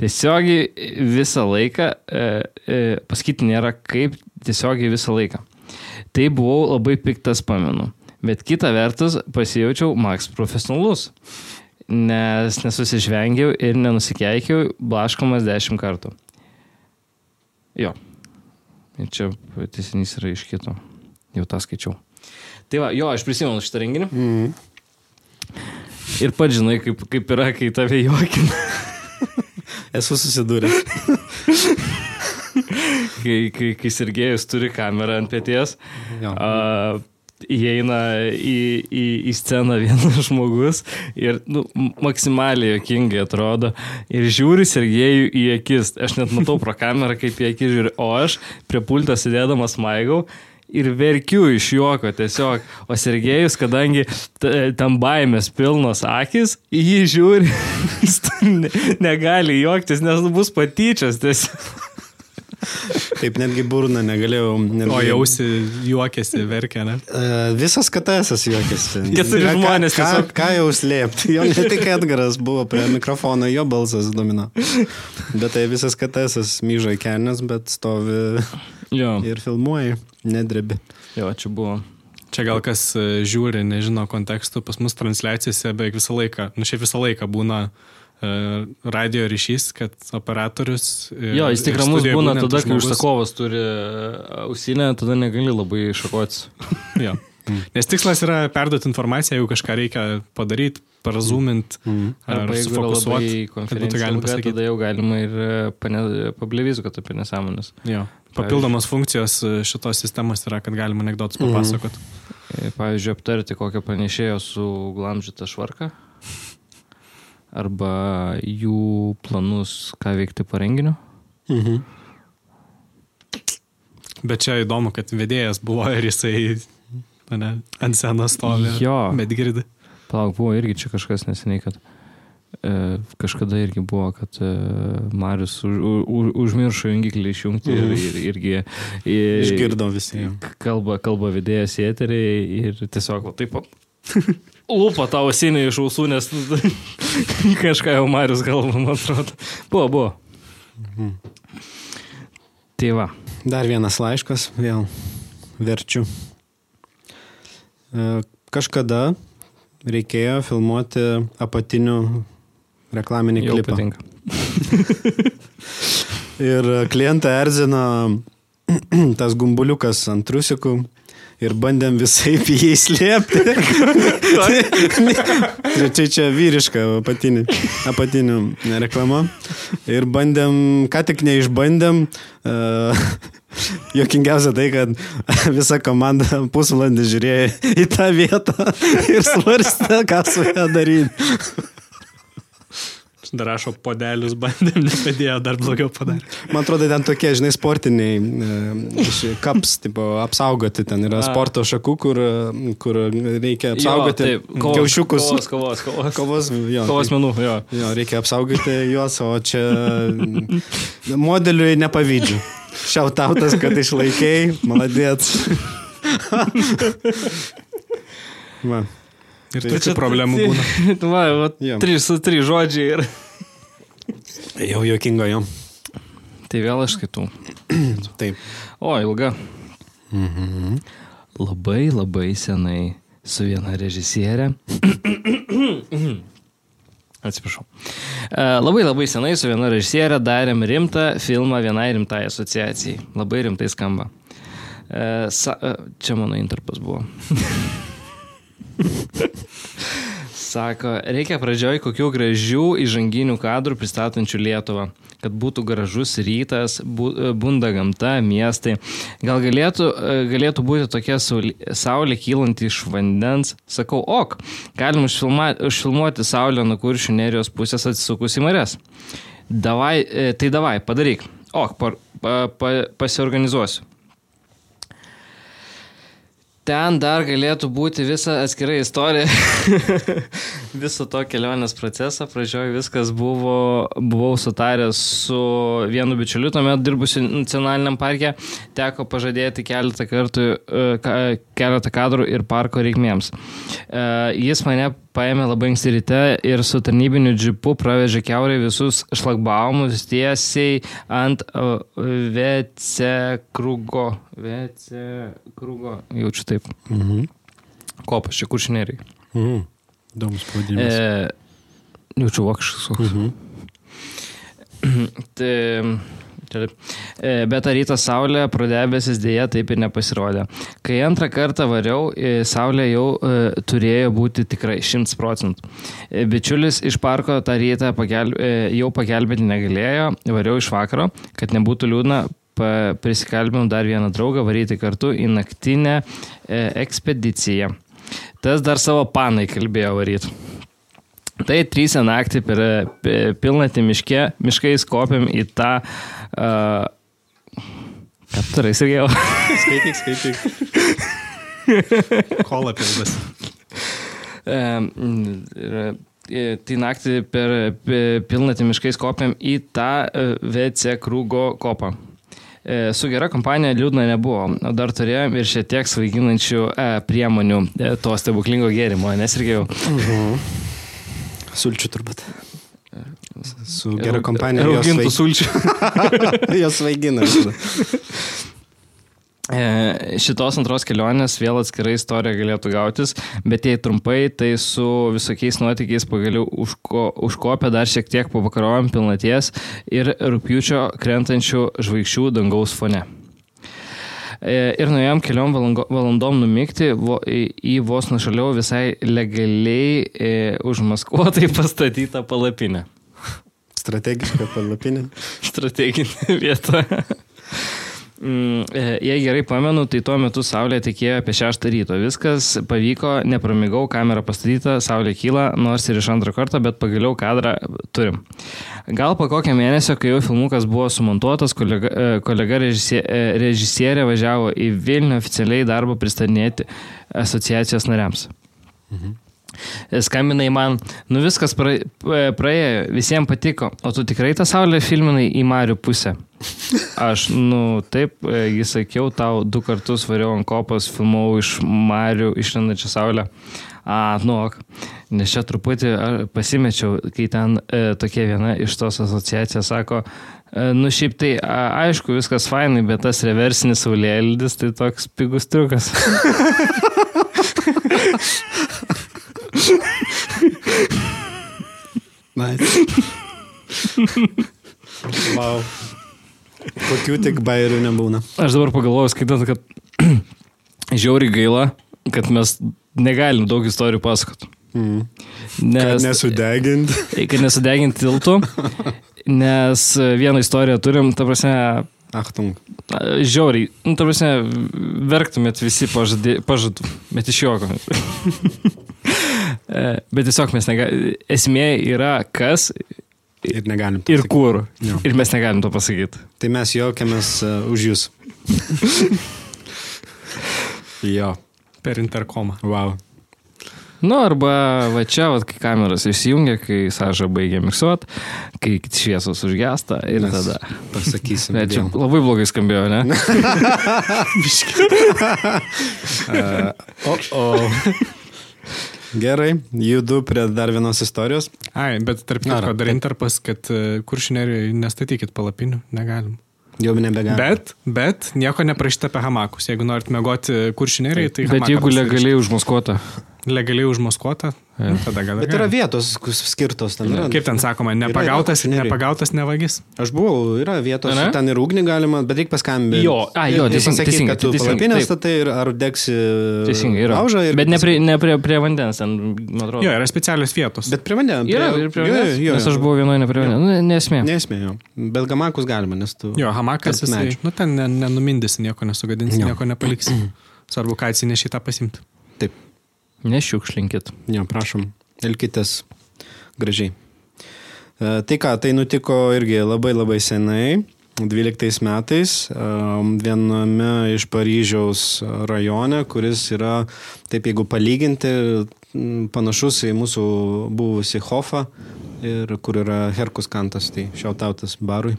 Tiesiogiai visą laiką, e, e, pasakyti nėra kaip tiesiogiai visą laiką. Tai buvau labai piktas, pamenu. Bet kita vertus pasijaučiau Max profesionalus, nes nesusižvengiau ir nenusikeikiau blaškomas dešimt kartų. Jo. Ir čia tiesinys yra iš kito. Jau tą skaičiau. Tai va, jo, aš prisimenu šitą renginį. Mm. Ir pats žinai, kaip, kaip yra, kai tave juokina. Esu susidūręs. kai, kai, kai Sergejus turi kamerą ant pėties, uh, įeina į, į, į sceną vienas žmogus ir nu, maksimaliai jokingai atrodo ir žiūri Sergejų į akis. Aš net matau pro kamerą, kaip į akis žiūri, o aš prie pulto sėdėdamas maigau ir verkiu iš juoko tiesiog. O Sergejus, kadangi tam baimės pilnos akis, jį žiūri, negali juoktis, nes bus patyčias tiesiog. Taip netgi burna negalėjau. Netgi... O jausi juokėsi, verkė, ne? Uh, visas KTS juokėsi. Keturi žmonės. Ką, ką, ką jau slėpti? Jo ne tik Edgaras buvo prie mikrofono, jo balsas domino. Bet tai visas KTS myžai kelnes, bet stovi jo. ir filmuoji, nedrebi. Jo, čia buvo Čia gal kas e, žiūri, nežino kontekstų, pas mus transliacijose beveik visą laiką, nu šiaip visą laiką būna uh, radio ryšys, kad operatorius. Jo, jis tik ramus būna tada, kai užsakovas turi ausinę, tada negali labai šakotis. jo. Nes tikslas yra perduoti informaciją, jeigu kažką reikia padaryti, parazumint mm. ar sufokusuoti, kad būtų galima pasakyti. Tada jau galima ir pablevizų, kad apie nesąmonės. Jo. Papildomos funkcijos e, šitos sistemos yra, kad galima anegdotus mhm. papasakot. Mm. Pavyzdžiui, aptarti kokią panešėjo su glamžyta švarka. Arba jų planus, ką veikti po renginiu. Mhm. Bet čia įdomu, kad vedėjas buvo ir jisai ne, ant senos stovi. Jo. Bet girdi. Palauk, buvo irgi čia kažkas neseniai, kad E, kažkada irgi buvo, kad e, Marius už, už, užmiršo jungiklį išjungti ir, ir irgi... Ir, Išgirdo visi. Kalba, kalba vidėjas į eterį ir tiesiog taip Lūpa tavo sinė iš ausų, nes kažką jau Marius galva, man atrodo. Buvo, buvo. Mhm. Tai va. Dar vienas laiškas, vėl verčiu. E, kažkada reikėjo filmuoti apatinių reklaminį Jau klipą. ir klientą erzina tas gumbuliukas ant trusikų ir bandėm visai jį slėpti. čia čia vyriška apatinė, apatinė reklama. Ir bandėm, ką tik neišbandėm. Uh, Jokingiausia tai, kad visa komanda pusvalandį žiūrėjo į tą vietą ir svarstė, ką su ją daryti. Dar rašo podelius, bandėm, nepadėjo, dar blogiau padarė. Man atrodo, ten tokie, žinai, sportiniai e, kaps, tipo, apsaugoti, ten yra A. sporto šakų, kur, kur reikia apsaugoti jo, taip, kovos, kiaušiukus. Kovos, kovos, kovos. Kovos, jo, kovos menų, jo. Jo, reikia apsaugoti juos, o čia modeliui nepavydžiu. Šiautautas, kad išlaikėjai, maladėts. Va. Ir tai čia problemų būna. Va, va, ja. trys, trys žodžiai ir. Jau jokinga jo. Tai vėl aš skaitau. Taip. O, ilga. Mhm. Labai labai senai su viena režisierė. Atsiprašau. E, labai labai senai su viena režisierė darėm rimtą filmą vienai rimtai asociacijai. Labai rimtai skamba. E, sa, e, čia mano interpas buvo. Sako, reikia pradžioj kokių gražių įžanginių kadrų pristatančių Lietuvą, kad būtų gražus rytas, bunda gamta, miestai. Gal galėtų, galėtų būti tokia saulė kylanti iš vandens. Sakau, ok, galim užfilmuoti saulę nuo kuršių nerijos pusės atsisukus į marės. Davai, e, tai davai, padaryk. Ok, pa, pa, pa, pasiorganizuosiu ten dar galėtų būti visa atskira istorija viso to kelionės proceso. Pradžioje viskas buvo, buvau sutaręs su vienu bičiuliu, tuomet dirbusiu nacionaliniam parke, teko pažadėti keletą kartų, e, keletą kadrų ir parko reikmėms. E, jis mane paėmė labai anksti ryte ir su tarnybiniu džipu pravežė keurai visus šlagbaumus tiesiai ant VC krūgo. VC krūgo, jaučiu taip. Mhm. Kopas čia kuršineriai. Mhm. Įdomus pavadinimas. E, jaučiu vokškas koks. Mhm. tai E, bet tą rytą saulė pro debesis dėja taip ir nepasirodė. Kai antrą kartą variau, e, saulė jau e, turėjo būti tikrai 100 procentų. Bičiulis iš parko tą rytą pagelb, jau pagelbėti negalėjo, variau iš vakaro, kad nebūtų liūdna, prisikalbėjom dar vieną draugą varyti kartu į naktinę ekspediciją. Tas dar savo panai kalbėjo varyti. Tai trys naktį per pilnatį miške, miškais kopiam į tą uh, Uh, Kapturai, Sergėjau. skaityk, skaityk. Kola pildas. Tai naktį per pilnatį miškais kopiam į tą VC krūgo kopą. Su gera kompanija liūdna nebuvo, o dar turėjom ir šiek tiek svaiginančių e, priemonių e, to stebuklingo gėrimo, nesirgėjau. Uh mhm. Sulčių turbūt. Su gera kompanija. Raugintų sulčių. jos vaigina. E, šitos antros kelionės vėl atskirai istorija galėtų gautis, bet jei trumpai, tai su visokiais nuotykiais pagaliau užko, užkopė dar šiek tiek pavakarojom pilnaties ir rūpiučio krentančių žvaigždžių dangaus fone. E, ir nuėjom keliom valandom į, į vos nušaliau visai legaliai e, užmaskuotai pastatytą palapinę. Strategiška palapinė. Strateginė vieta. Mm, e, jei gerai pamenu, tai tuo metu Saulė tikėjo apie 6 ryto. Viskas pavyko, nepramigau, kamera pastatyta, Saulė kyla, nors ir iš antro karto, bet pagaliau kadrą turim. Gal po kokią mėnesio, kai jau filmukas buvo sumontuotas, kolega, e, kolega režisierė, e, režisierė važiavo į Vilnių oficialiai darbą pristatinėti asociacijos nariams. Mhm. Skambinai man, nu viskas praėjo, visiems patiko, o tu tikrai tą saulę filminai į Marių pusę. Aš, nu taip, jis sakiau, tau du kartus variau ant kopos, filmavau iš Marių išlendančią saulę. A, nu, nes čia truputį pasimečiau, kai ten e, tokia viena iš tos asociacijos sako, e, nu šiaip tai a, aišku, viskas fainai, bet tas reversinis saulėlydis tai toks pigus triukas. nice. wow. Kokių tik bairių nebūna. Aš dabar pagalvojau, skaitant, kad žiauri gaila, kad mes negalim daug istorijų pasakoti. Mm. Nes, kad nesudeginti. Kad nesudeginti tiltų, nes vieną istoriją turim, ta prasme, Achtung. Žiauriai. Nu, tarsi, verktumėt visi pažadų, pažadų bet iš juoko. E, bet tiesiog mes negalime. Esmė yra kas. Ir negalim. Ir kur. Jo. Ir mes negalim to pasakyti. Tai mes jokiamės uh, už jūs. jo. Per interkomą. Wow. Nu, arba va čia, va, kai kameras išsijungia, kai Saža baigia miksuot, kai šviesos užgesta ir Mes tada. Pasakysim. Bet čia labai blogai skambėjo, ne? uh, o, o. Gerai, judu prie dar vienos istorijos. Ai, bet tarp kitko dar interpas, kad e, kuršineriui nestatykit palapinių, negalim. Jau nebegalime. Bet, bet nieko neprašyta apie hamakus. Jeigu norit mėgoti kuršineriai, tai... Bet jeigu legaliai užmaskuota legaliai užmaskuota, ja. tada gal. Bet yra vietos skirtos ten. Yra. Kaip ten sakoma, nepagautas, yra, yra nepagautas nevagis. Aš buvau, yra vietos, ne? ten ir ugnį galima, bet reikia paskambinti. Jo, a, jo, teisingai. Teisingai, kad tu palapinės statai ir ar degsi teisingai, yra. laužą. Ir... Bet ne prie, ne prie, prie vandens, ten, man atrodo. Jo, yra specialios vietos. Bet prie vandens. Prie... Yra ir prie vandens. Jo, jo, jo. Nes aš buvau vienoje ne prie vandens. Nu, nesmė. Nesmė, jo. Bet hamakus galima, nes tu. Jo, hamakas, jisai, nu ten nenumindysi, nieko nesugadinsi, nieko nepaliksi. Svarbu, ką atsineši tą pasimti. Nešiukšlinkit. Jo, prašom, elkitės gražiai. E, tai ką, tai nutiko irgi labai labai senai, 12 metais, e, viename iš Paryžiaus rajone, kuris yra, taip jeigu palyginti, panašus į mūsų buvusi Hofą ir kur yra Herkus kantas, tai šiautautas barui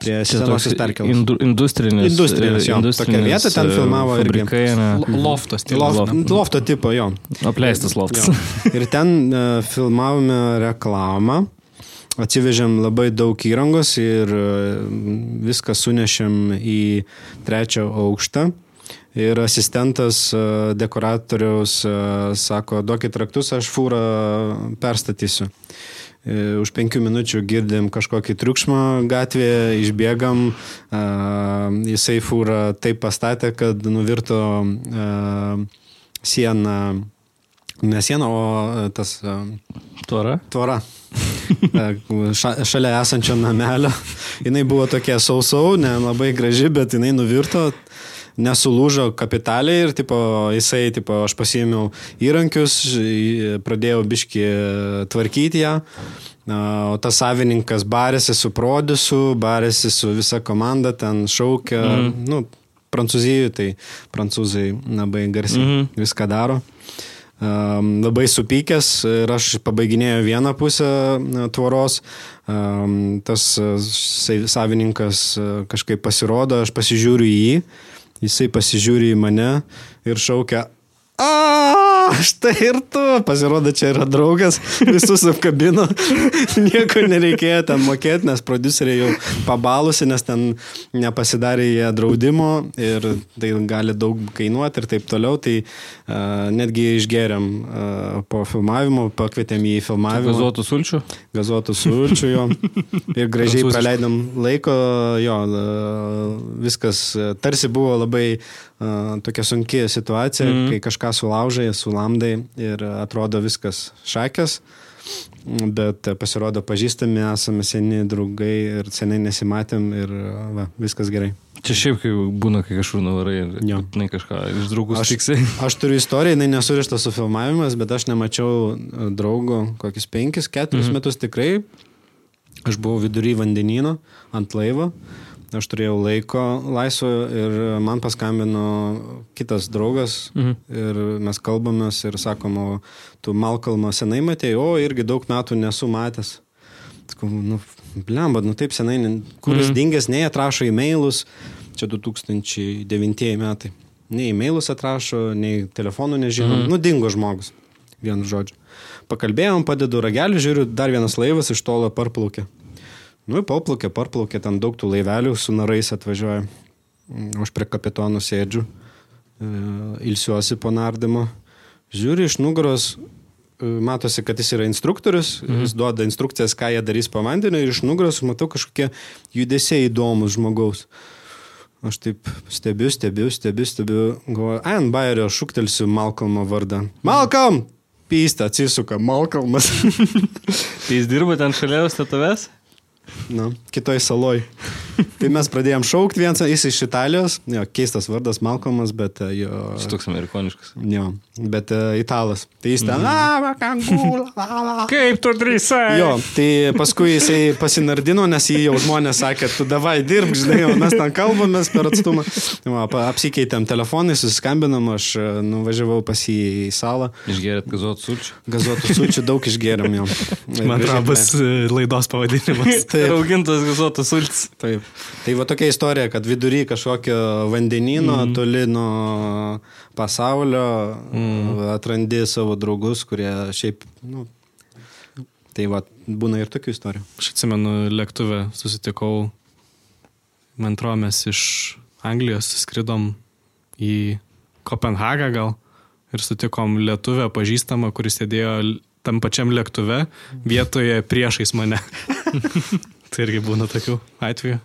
prie senosios perkėlos. Indu, industrinis. Industrinis, jo. Industrinis, tokia vieta ten filmavo irgi. Loftas. Loft, lofto tipo, jo. Apleistas loftas. Jo. Ir ten uh, filmavome reklamą. Atsivežėm labai daug įrangos ir viską sunešėm į trečią aukštą. Ir asistentas dekoratoriaus sako, duokit raktus, aš fūrą perstatysiu. E, už penkių minučių girdim kažkokį triukšmą gatvėje, išbėgam, jisai fūrą taip pastatė, kad nuvirto sieną, ne siena, o tas... Tvora. Ša, šalia esančio namelio. Jis buvo tokia sausau, ne labai graži, bet jinai nuvirto, nesulūžo kapitaliai ir tipo, jisai, tipo, aš pasiėmiau įrankius, pradėjau biški tvarkyti ją. O tas savininkas barėsi su prodisu, barėsi su visa komanda, ten šaukia, mm. nu, Prancūzijoje, tai prancūzai labai garsiai mm -hmm. viską daro. Um, labai supykęs ir aš pabaiginėjau vieną pusę tvoros, um, tas savininkas kažkaip pasirodo, aš pasižiūriu į jį, Jisai pasižiūri į mane ir šaukia. Aaaa! Štai ir tu, pasirodo, čia yra draugas, visus apkabino, nieko nereikėjo ten mokėti, nes produceriai jau pabalusi, nes ten nepasidarė jie draudimo ir tai gali daug kainuoti ir taip toliau, tai uh, netgi išgeriam uh, po filmavimo, pakvietėm jį į filmavimą. Gazuotų sulčių? Gazuotų sulčių jo. Ir gražiai praleidom laiko, jo, viskas tarsi buvo labai uh, tokia sunki situacija, mm. kai kažką sulaužai, sulamdai ir atrodo viskas šakės. Bet pasirodo pažįstami, esame seni draugai ir seniai nesimatėm ir va, viskas gerai. Čia šiaip, kai būna, kai kažkur nuvarai ir na, kažką iš draugų aš, tiksi. Aš turiu istoriją, jinai nesurišta su filmavimas, bet aš nemačiau draugo kokius penkis, keturis mhm. metus tikrai. Aš buvau vidury vandenino ant laivo aš turėjau laiko laisvo ir man paskambino kitas draugas mhm. ir mes kalbamės ir sakom, o tu Malkalmą senai matėjai, o irgi daug metų nesu matęs. Sakau, nu, blemba, nu taip senai, kuris mhm. dingęs, nei atrašo e-mailus, čia 2009 metai. Nei e-mailus atrašo, nei telefonų nežinom, mhm. nu dingo žmogus, vienu žodžiu. Pakalbėjom, padedu ragelį, žiūriu, dar vienas laivas iš tolo parplaukė. Nu, paplaukė, parplaukė, ten daug tų laivelių su narais atvažiuoja. Aš prie kapitonų sėdžiu, e, ilsiuosi po nardymo. Žiūri iš nugaros, e, matosi, kad jis yra instruktorius, mhm. jis duoda instrukcijas, ką jie darys po vandeniu ir iš nugaros matau kažkokie judesiai įdomus žmogaus. Aš taip stebiu, stebiu, stebiu, stebiu, galvoju, ant bairio šūktelsiu Malcolmo vardą. Malcolm! Pystą atsisuka Malcolmas. tai jis dirba ten šalia statuvės? Na, kitoj saloj. tai mes pradėjom šaukti vienas, jis iš Italijos, jo, keistas vardas Malcolmas, bet e, jo... Jis toks amerikoniškas. Jo, bet uh, italas. Tai jis ten... Mm. -hmm. Kaip tu drįsai? Jo, tai paskui jisai pasinardino, nes jį jau žmonės sakė, tu davai dirb, žinai, o mes ten kalbamės per atstumą. Va, apsikeitėm telefonai, susiskambinam, aš e, nuvažiavau pas jį į salą. Išgerėt gazuotų sulčių? Gazuotų sulčių daug išgėrėm jau. Man atrodo, bus laidos pavadinimas. Taip. Raugintas gazuotas sultis. Taip. Tai va tokia istorija, kad vidury kažkokio vandenino, mm. toli nuo pasaulio, mm. atrandi savo draugus, kurie šiaip, nu, tai va, būna ir tokių istorijų. Aš atsimenu, lėktuvę susitikau, man atrodo, mes iš Anglijos skridom į Kopenhagą gal ir sutikom lietuvę pažįstamą, kuris sėdėjo tam pačiam lėktuve vietoje priešais mane. tai irgi būna tokių atvejų.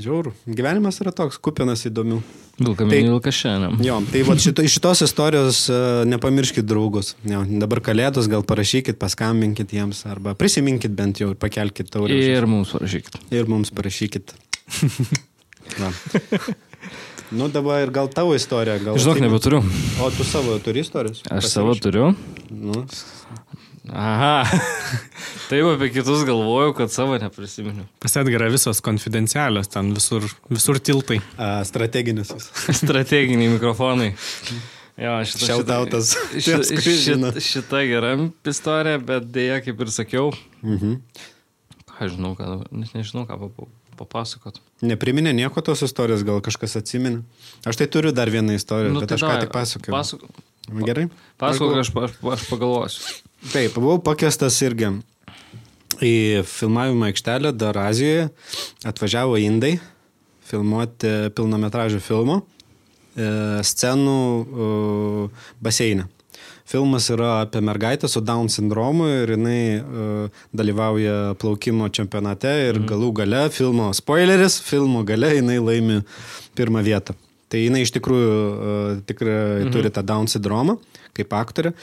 Žiauru. Gyvenimas yra toks, kupinas įdomių. Vilkaminė tai, vilka šiandien. Jo, tai va, šito, iš šitos istorijos uh, nepamirškit draugus. Jo, dabar kalėdos gal parašykit, paskambinkit jiems arba prisiminkit bent jau ir pakelkit taurę. Ir mums parašykit. Ir mums parašykit. Nu dabar ir gal tavo istorija. Gal Žinok, nebeturiu. O tu savo turi istorijas? Aš Pasirašy. savo turiu. Nu. Aha. Taip apie kitus galvojau, kad savo neprisimenu. Pasit gerai visos konfidencialios, ten visur, visur tiltai. A, strateginis. Strateginiai mikrofonai. Jo, šita, Šiautautas. Šita, šita, šita gera istorija, bet dėja, kaip ir sakiau. Mhm. Ką žinau, ką, nežinau, ką papasakot. Nepriminė nieko tos istorijos, gal kažkas atsiminė. Aš tai turiu dar vieną istoriją, nu, bet tai aš ką tik pasakojau. Pasakok. Gerai. Pasakok, aš, aš, aš pagalvosiu. Taip, buvau pakviestas irgi į filmavimo aikštelę dar Azijoje. Atvažiavo indai filmuoti pilnometražio filmo e, scenų baseinė. Filmas yra apie mergaitę su Down sindromu ir jinai uh, dalyvauja plaukimo čempionate ir mm. galų gale filmo spoileris, filmo gale jinai laimi pirmą vietą. Tai jinai iš tikrųjų uh, tikrai mm -hmm. turi tą Down sindromą kaip aktorė.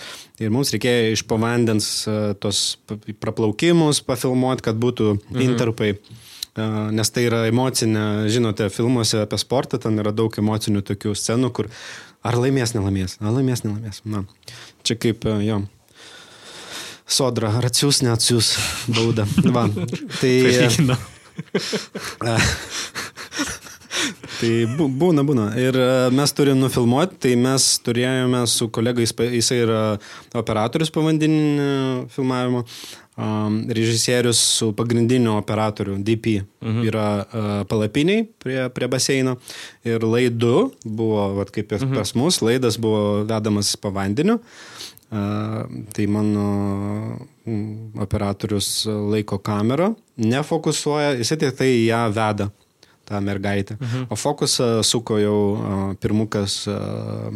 Ir mums reikėjo iš pavandens uh, tos praplaukimus pafilmuoti, kad būtų mhm. interpai. Uh, nes tai yra emocinė, žinote, filmuose apie sportą, ten yra daug emocinių tokių scenų, kur ar laimės, nelaimės, ar laimės, nelaimės. Na, čia kaip, uh, jo. Sodra, ar atsiūs, neatsiūs baudą. Va. Tai. Tai būna, būna. Ir e, mes turim nufilmuoti, tai mes turėjome su kolegais, jisai yra operatorius povandeninio filmavimo, um, režisierius su pagrindiniu operatoriu DP mhm. yra uh, palapiniai prie, prie baseino ir laidu buvo, vat, kaip ir mhm. pas mus, laidas buvo vedamas po vandeniu. Uh, tai mano operatorius laiko kamerą, nefokusuoja, jisai tik tai ją veda tą mergaitę. Mhm. O fokusą suko jau uh, pirmukas uh,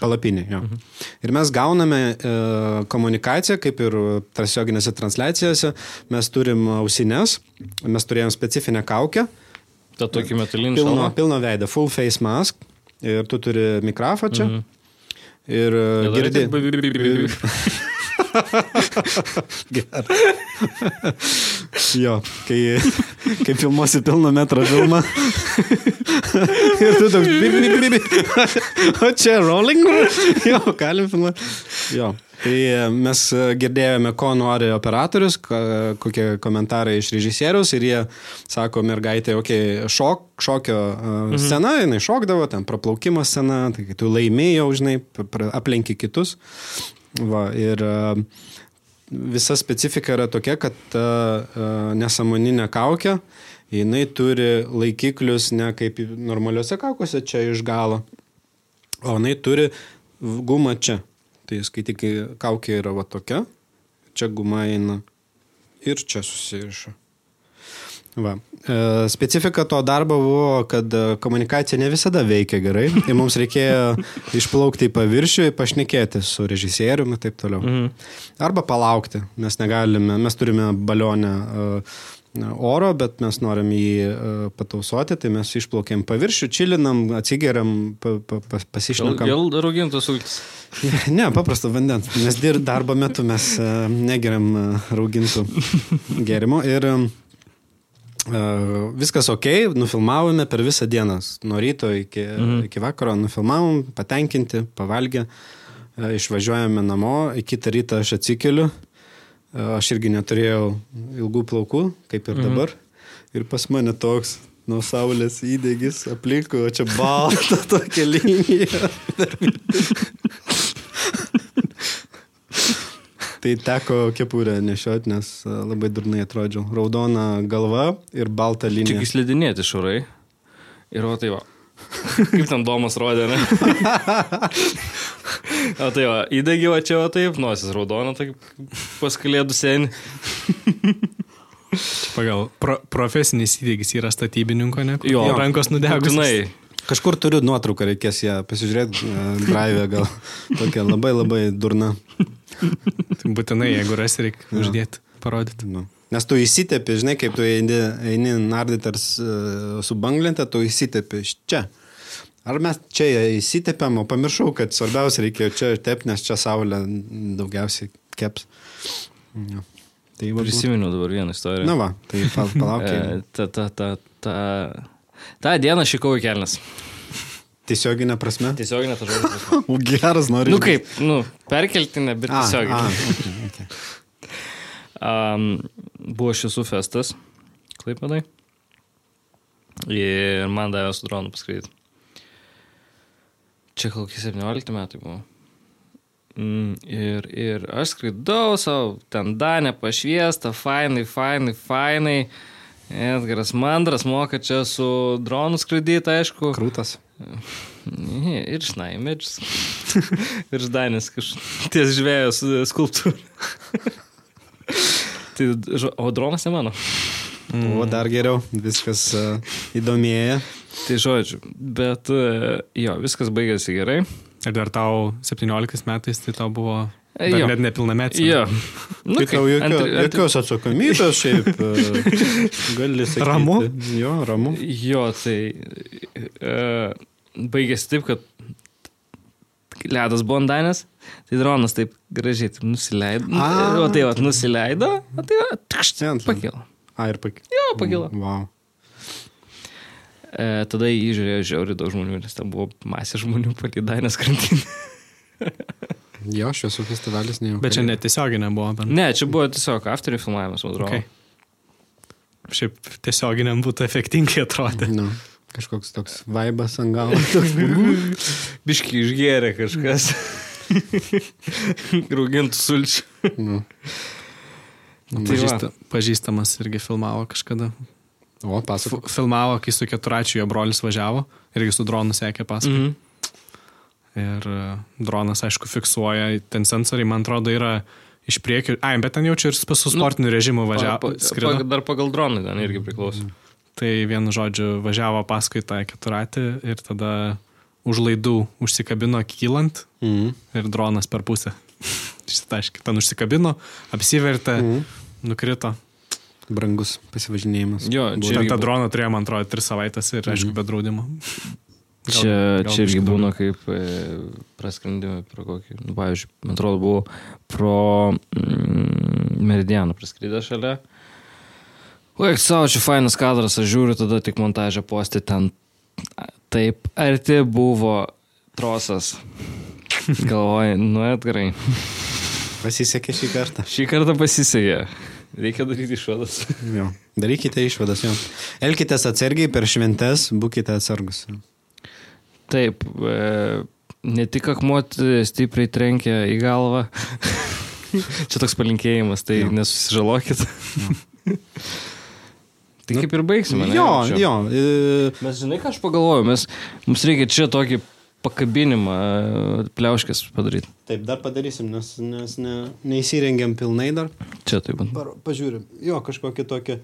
palapinė. Mhm. Ir mes gauname uh, komunikaciją, kaip ir tiesioginėse transliacijose, mes turim ausinės, mes turėjom specifinę kaukę. Ta tokį metalinį pilno, pilno veidą, full face mask. Ir tu turi mikrofoną čia. Mhm. Ir girdi. Gerai. jo, kai, kai filmuosi pilno metro filmą. ir tu toks. Bi, bi, bi, bi. o čia rolling? jo, galim filmuoti. Jo. Tai mes girdėjome, ko nori operatorius, kokie komentarai iš režisierius ir jie sako, mergaitė, okei, okay, šok, šokio mhm. scena, jinai šokdavo, ten praplaukimo scena, tai tu laimėjau, žinai, aplenki kitus. Va, ir visa specifika yra tokia, kad ta nesąmoninė kaukė, jinai turi laikiklius ne kaip normaliuose kaukose čia iš galo, o jinai turi gumą čia. Tai skaityk, kaukė yra va tokia, čia guma eina ir čia susiriša. Va. E, specifika to darbo buvo, kad e, komunikacija ne visada veikia gerai ir mums reikėjo išplaukti į paviršių, pašnekėti su režisieriumi ir taip toliau. Mhm. Arba palaukti, mes negalime, mes turime balionę e, oro, bet mes norim jį patausoti, tai mes išplaukėm paviršių, čilinam, atsigeriam, pa, pa, pa, pasišnekam. Gal raugintos sultis? Ne, paprasto vandens, nes darbo metu mes negeriam raugintų gėrimų ir Viskas ok, nufilmavome per visą dieną, nuo ryto iki, mhm. iki vakaro nufilmavom, patenkinti, pavalgę, išvažiuojame namo, kitą rytą aš atsikeliu, aš irgi neturėjau ilgų plaukų, kaip ir mhm. dabar, ir pas mane toks nuo saulės įdegis aplinkui, o čia balta tokia linija. Tai teko kepurę nešiot, nes e, labai durnai atrodžiau. Raudona galva ir balta linija. Tik įslidinėti šurai. Ir o tai va. Kaip ten domas rodė, ne? o tai va, įdegi va čia, o taip, nosis raudona, tai paskalėdų seni. Pagal pro, profesinis įdegis yra statybininko, ne? Jo, rankos nudegus. Žinai, Kažkur turiu nuotrauką, reikės ją pasižiūrėti, uh, drive gal. Tokia labai labai durna. Tai būtinai, jeigu rasi, reikia ja. uždėti, parodyti. Nu. Nes tu įsitepi, žinai, kaip tu eini, eini narditars uh, su banglente, tu įsitepi iš čia. Ar mes čia įsitepėm, o pamiršau, kad svarbiausia reikėjo čia tepti, nes čia saulė daugiausiai keps. Ja. Tai va, Prisimenu dabar vieną istoriją. Na va, tai palaukiai. E, ta, ta, ta, ta Ta diena šikau į kelnes. Tiesioginė prasme? Tiesioginė ta žodžio prasme. Geras nori. Nu kaip, nu, perkeltinė, bet tiesioginė. Okay, okay. um, buvo šisų festas, klaipadai. Ir man davė su dronu paskraidyti. Čia kokie 17 metai buvo. Mm, ir, ir aš skraidau savo, ten Danė pašviesta, fainai, fainai, fainai. Edgaras Mandras moka čia su dronu skraidyti, aišku. Krūtas. Ir šnaimedžis. ir ždanis ties žvėjos skulptūra. tai, o dronas ne mano. Mm. O dar geriau, viskas uh, įdomėja. Tai žodžiu, bet uh, jo, viskas baigėsi gerai. Ir dar tau 17 metais tai tau buvo Bet jo. net nepilnametis. Jo. Nu, tai tau jokio, ant, ant... jokios atsakomybės šiaip. E, gali sakyti. Ramu? Jo, ramu. Jo, tai uh, baigėsi taip, kad ledas buvo andanės, tai dronas taip gražiai taip nusileido. A. O tai va, nusileido, o tai va, takšt, pakilo. A, ir pakilo. Jo, pakilo. Wow. E, tada jį žiūrėjo žiauriai daug žmonių, nes ten buvo masė žmonių palydanės krantinė. Jo, šviesų festivalis ne. Bet čia netiesioginė buvo. Bet... Ne, čia buvo tiesiog afterį filmavimas, man atrodo. Okay. Šiaip tiesioginiam būtų efektingai atrodė. No. Nu, kažkoks toks vaibas ant galo. Biški išgėrė kažkas. Raugintų sulčių. No. Nu. Nu, pažįsta, pažįstamas irgi filmavo kažkada. O, pasakok. Filmavo, kai su keturačiu jo brolis važiavo, irgi su dronu sekė paskui. Mm -hmm. Ir e, dronas, aišku, fiksuoja, ten sensoriai, man atrodo, yra iš priekio. Ai, bet ten jaučiu ir su sportiniu nu, režimu važiavo. Pa, pa, pa, dar pagal droną ten irgi priklauso. Mm. Tai vienu žodžiu važiavo paskui tą keturatį ir tada už laidų užsikabino kylant mm. ir dronas per pusę. Šitaškai, ten užsikabino, apsivertė, mm. nukrito. Brangus pasivažinėjimas. Jo, čia tą droną turėjo, man atrodo, tris savaitės ir, aišku, mm. be draudimo. Gal, čia, gal čia irgi būna kaip e, praskrendimai pro kokį, nu, pavyzdžiui, man atrodo, buvo pro mm, Meridianą praskridę šalia. Laik savo, čia fainas kadras, aš žiūriu, tada tik montažą postį ten taip arti buvo trosas. Galvoju, nu atgarai. Pasisekė šį kartą. Šį kartą pasisekė. Reikia daryti išvadas. Jo. Darykite išvadas, jo. Elkitės atsargiai per šventes, būkite atsargus. Taip, e, ne tik akmuot stipriai trenkia į galvą. Čia toks palinkėjimas, tai jo. nesusižalokit. Tai nu, kaip ir baigsime. Jo, ne, jo. E... Mes žinai, ką aš pagalvoju, mes, mums reikia čia tokį pakabinimą pliauškės padaryti. Taip, dar padarysim, nes, nes ne, neįsirengiam pilnai dar. Čia taip pat. Par, pažiūrim. Jo, kažkokia tokia.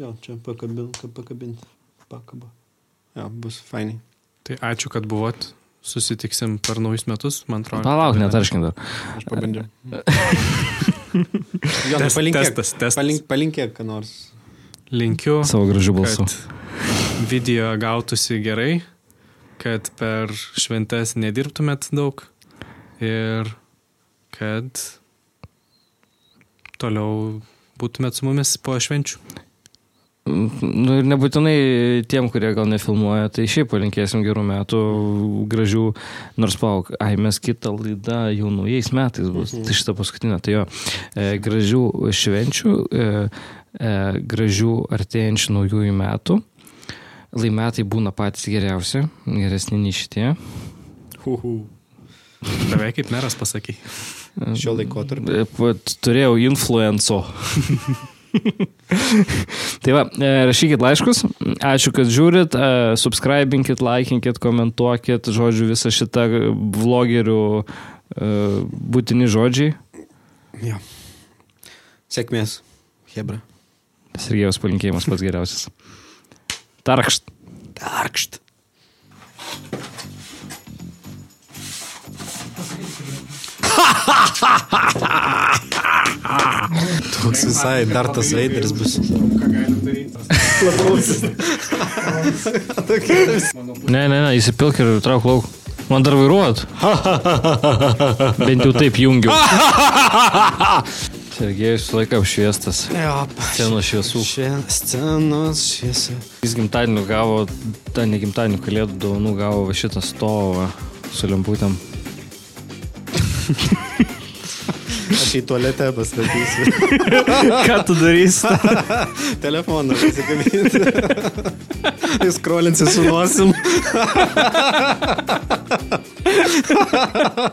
Jo, čia pakabinti. Pakabinti. Pakaba. Jo, bus fainai. Tai ačiū, kad buvot. Susitiksim per naujus metus, man atrodo. Palauk, netarškim dar. Aš pabandžiau. jo, Test, palinkėk, testas, testas. Palink, palinkėk, ką nors. Linkiu. Savo gražių balsų. Video gautųsi gerai, kad per šventes nedirbtumėt daug ir kad toliau būtumėt su mumis po švenčių. Nu ir nebūtinai tiem, kurie gal nefilmuoja, tai šiaip palinkėsim gerų metų, gražių, nors pauk, ai mes kitą laidą jau naujais metais bus, mhm. tai šitą paskutinę, tai jo, e, gražių švenčių, e, e, gražių artėjančių naujųjų metų, laimetai būna patys geriausi, geresni nei šitie. Uhu. Beveik kaip meras pasakė. Šio laiko tarp. E, turėjau influenco. tai va, e, rašykit laiškus, ačiū, kad žiūrit, e, subscribinkit, laikinkit, komentuokit, žodžiu, visą šitą vlogerių e, būtini žodžiai. Jo. Sėkmės, Hebra. Sergejos palinkėjimas pats geriausias. Tarkšt. Tarkšt. Toks visai dar tas veideris bus. ne, ne, ne, įsipilk ir trauk lauk. Man dar vairuot. Bent jau taip jungiu. Sergejus laiką apšviestas. Scenos šviesų. Scenos šviesų. Jis gimtadienį gavo, tą ne gimtadienį kalėdų dovanų gavo šitą stovą su lemputėm. Aš į tualetę pastatysiu. Ką tu darysi? Telefoną pasikabinti. Jis krolinsi su nosim.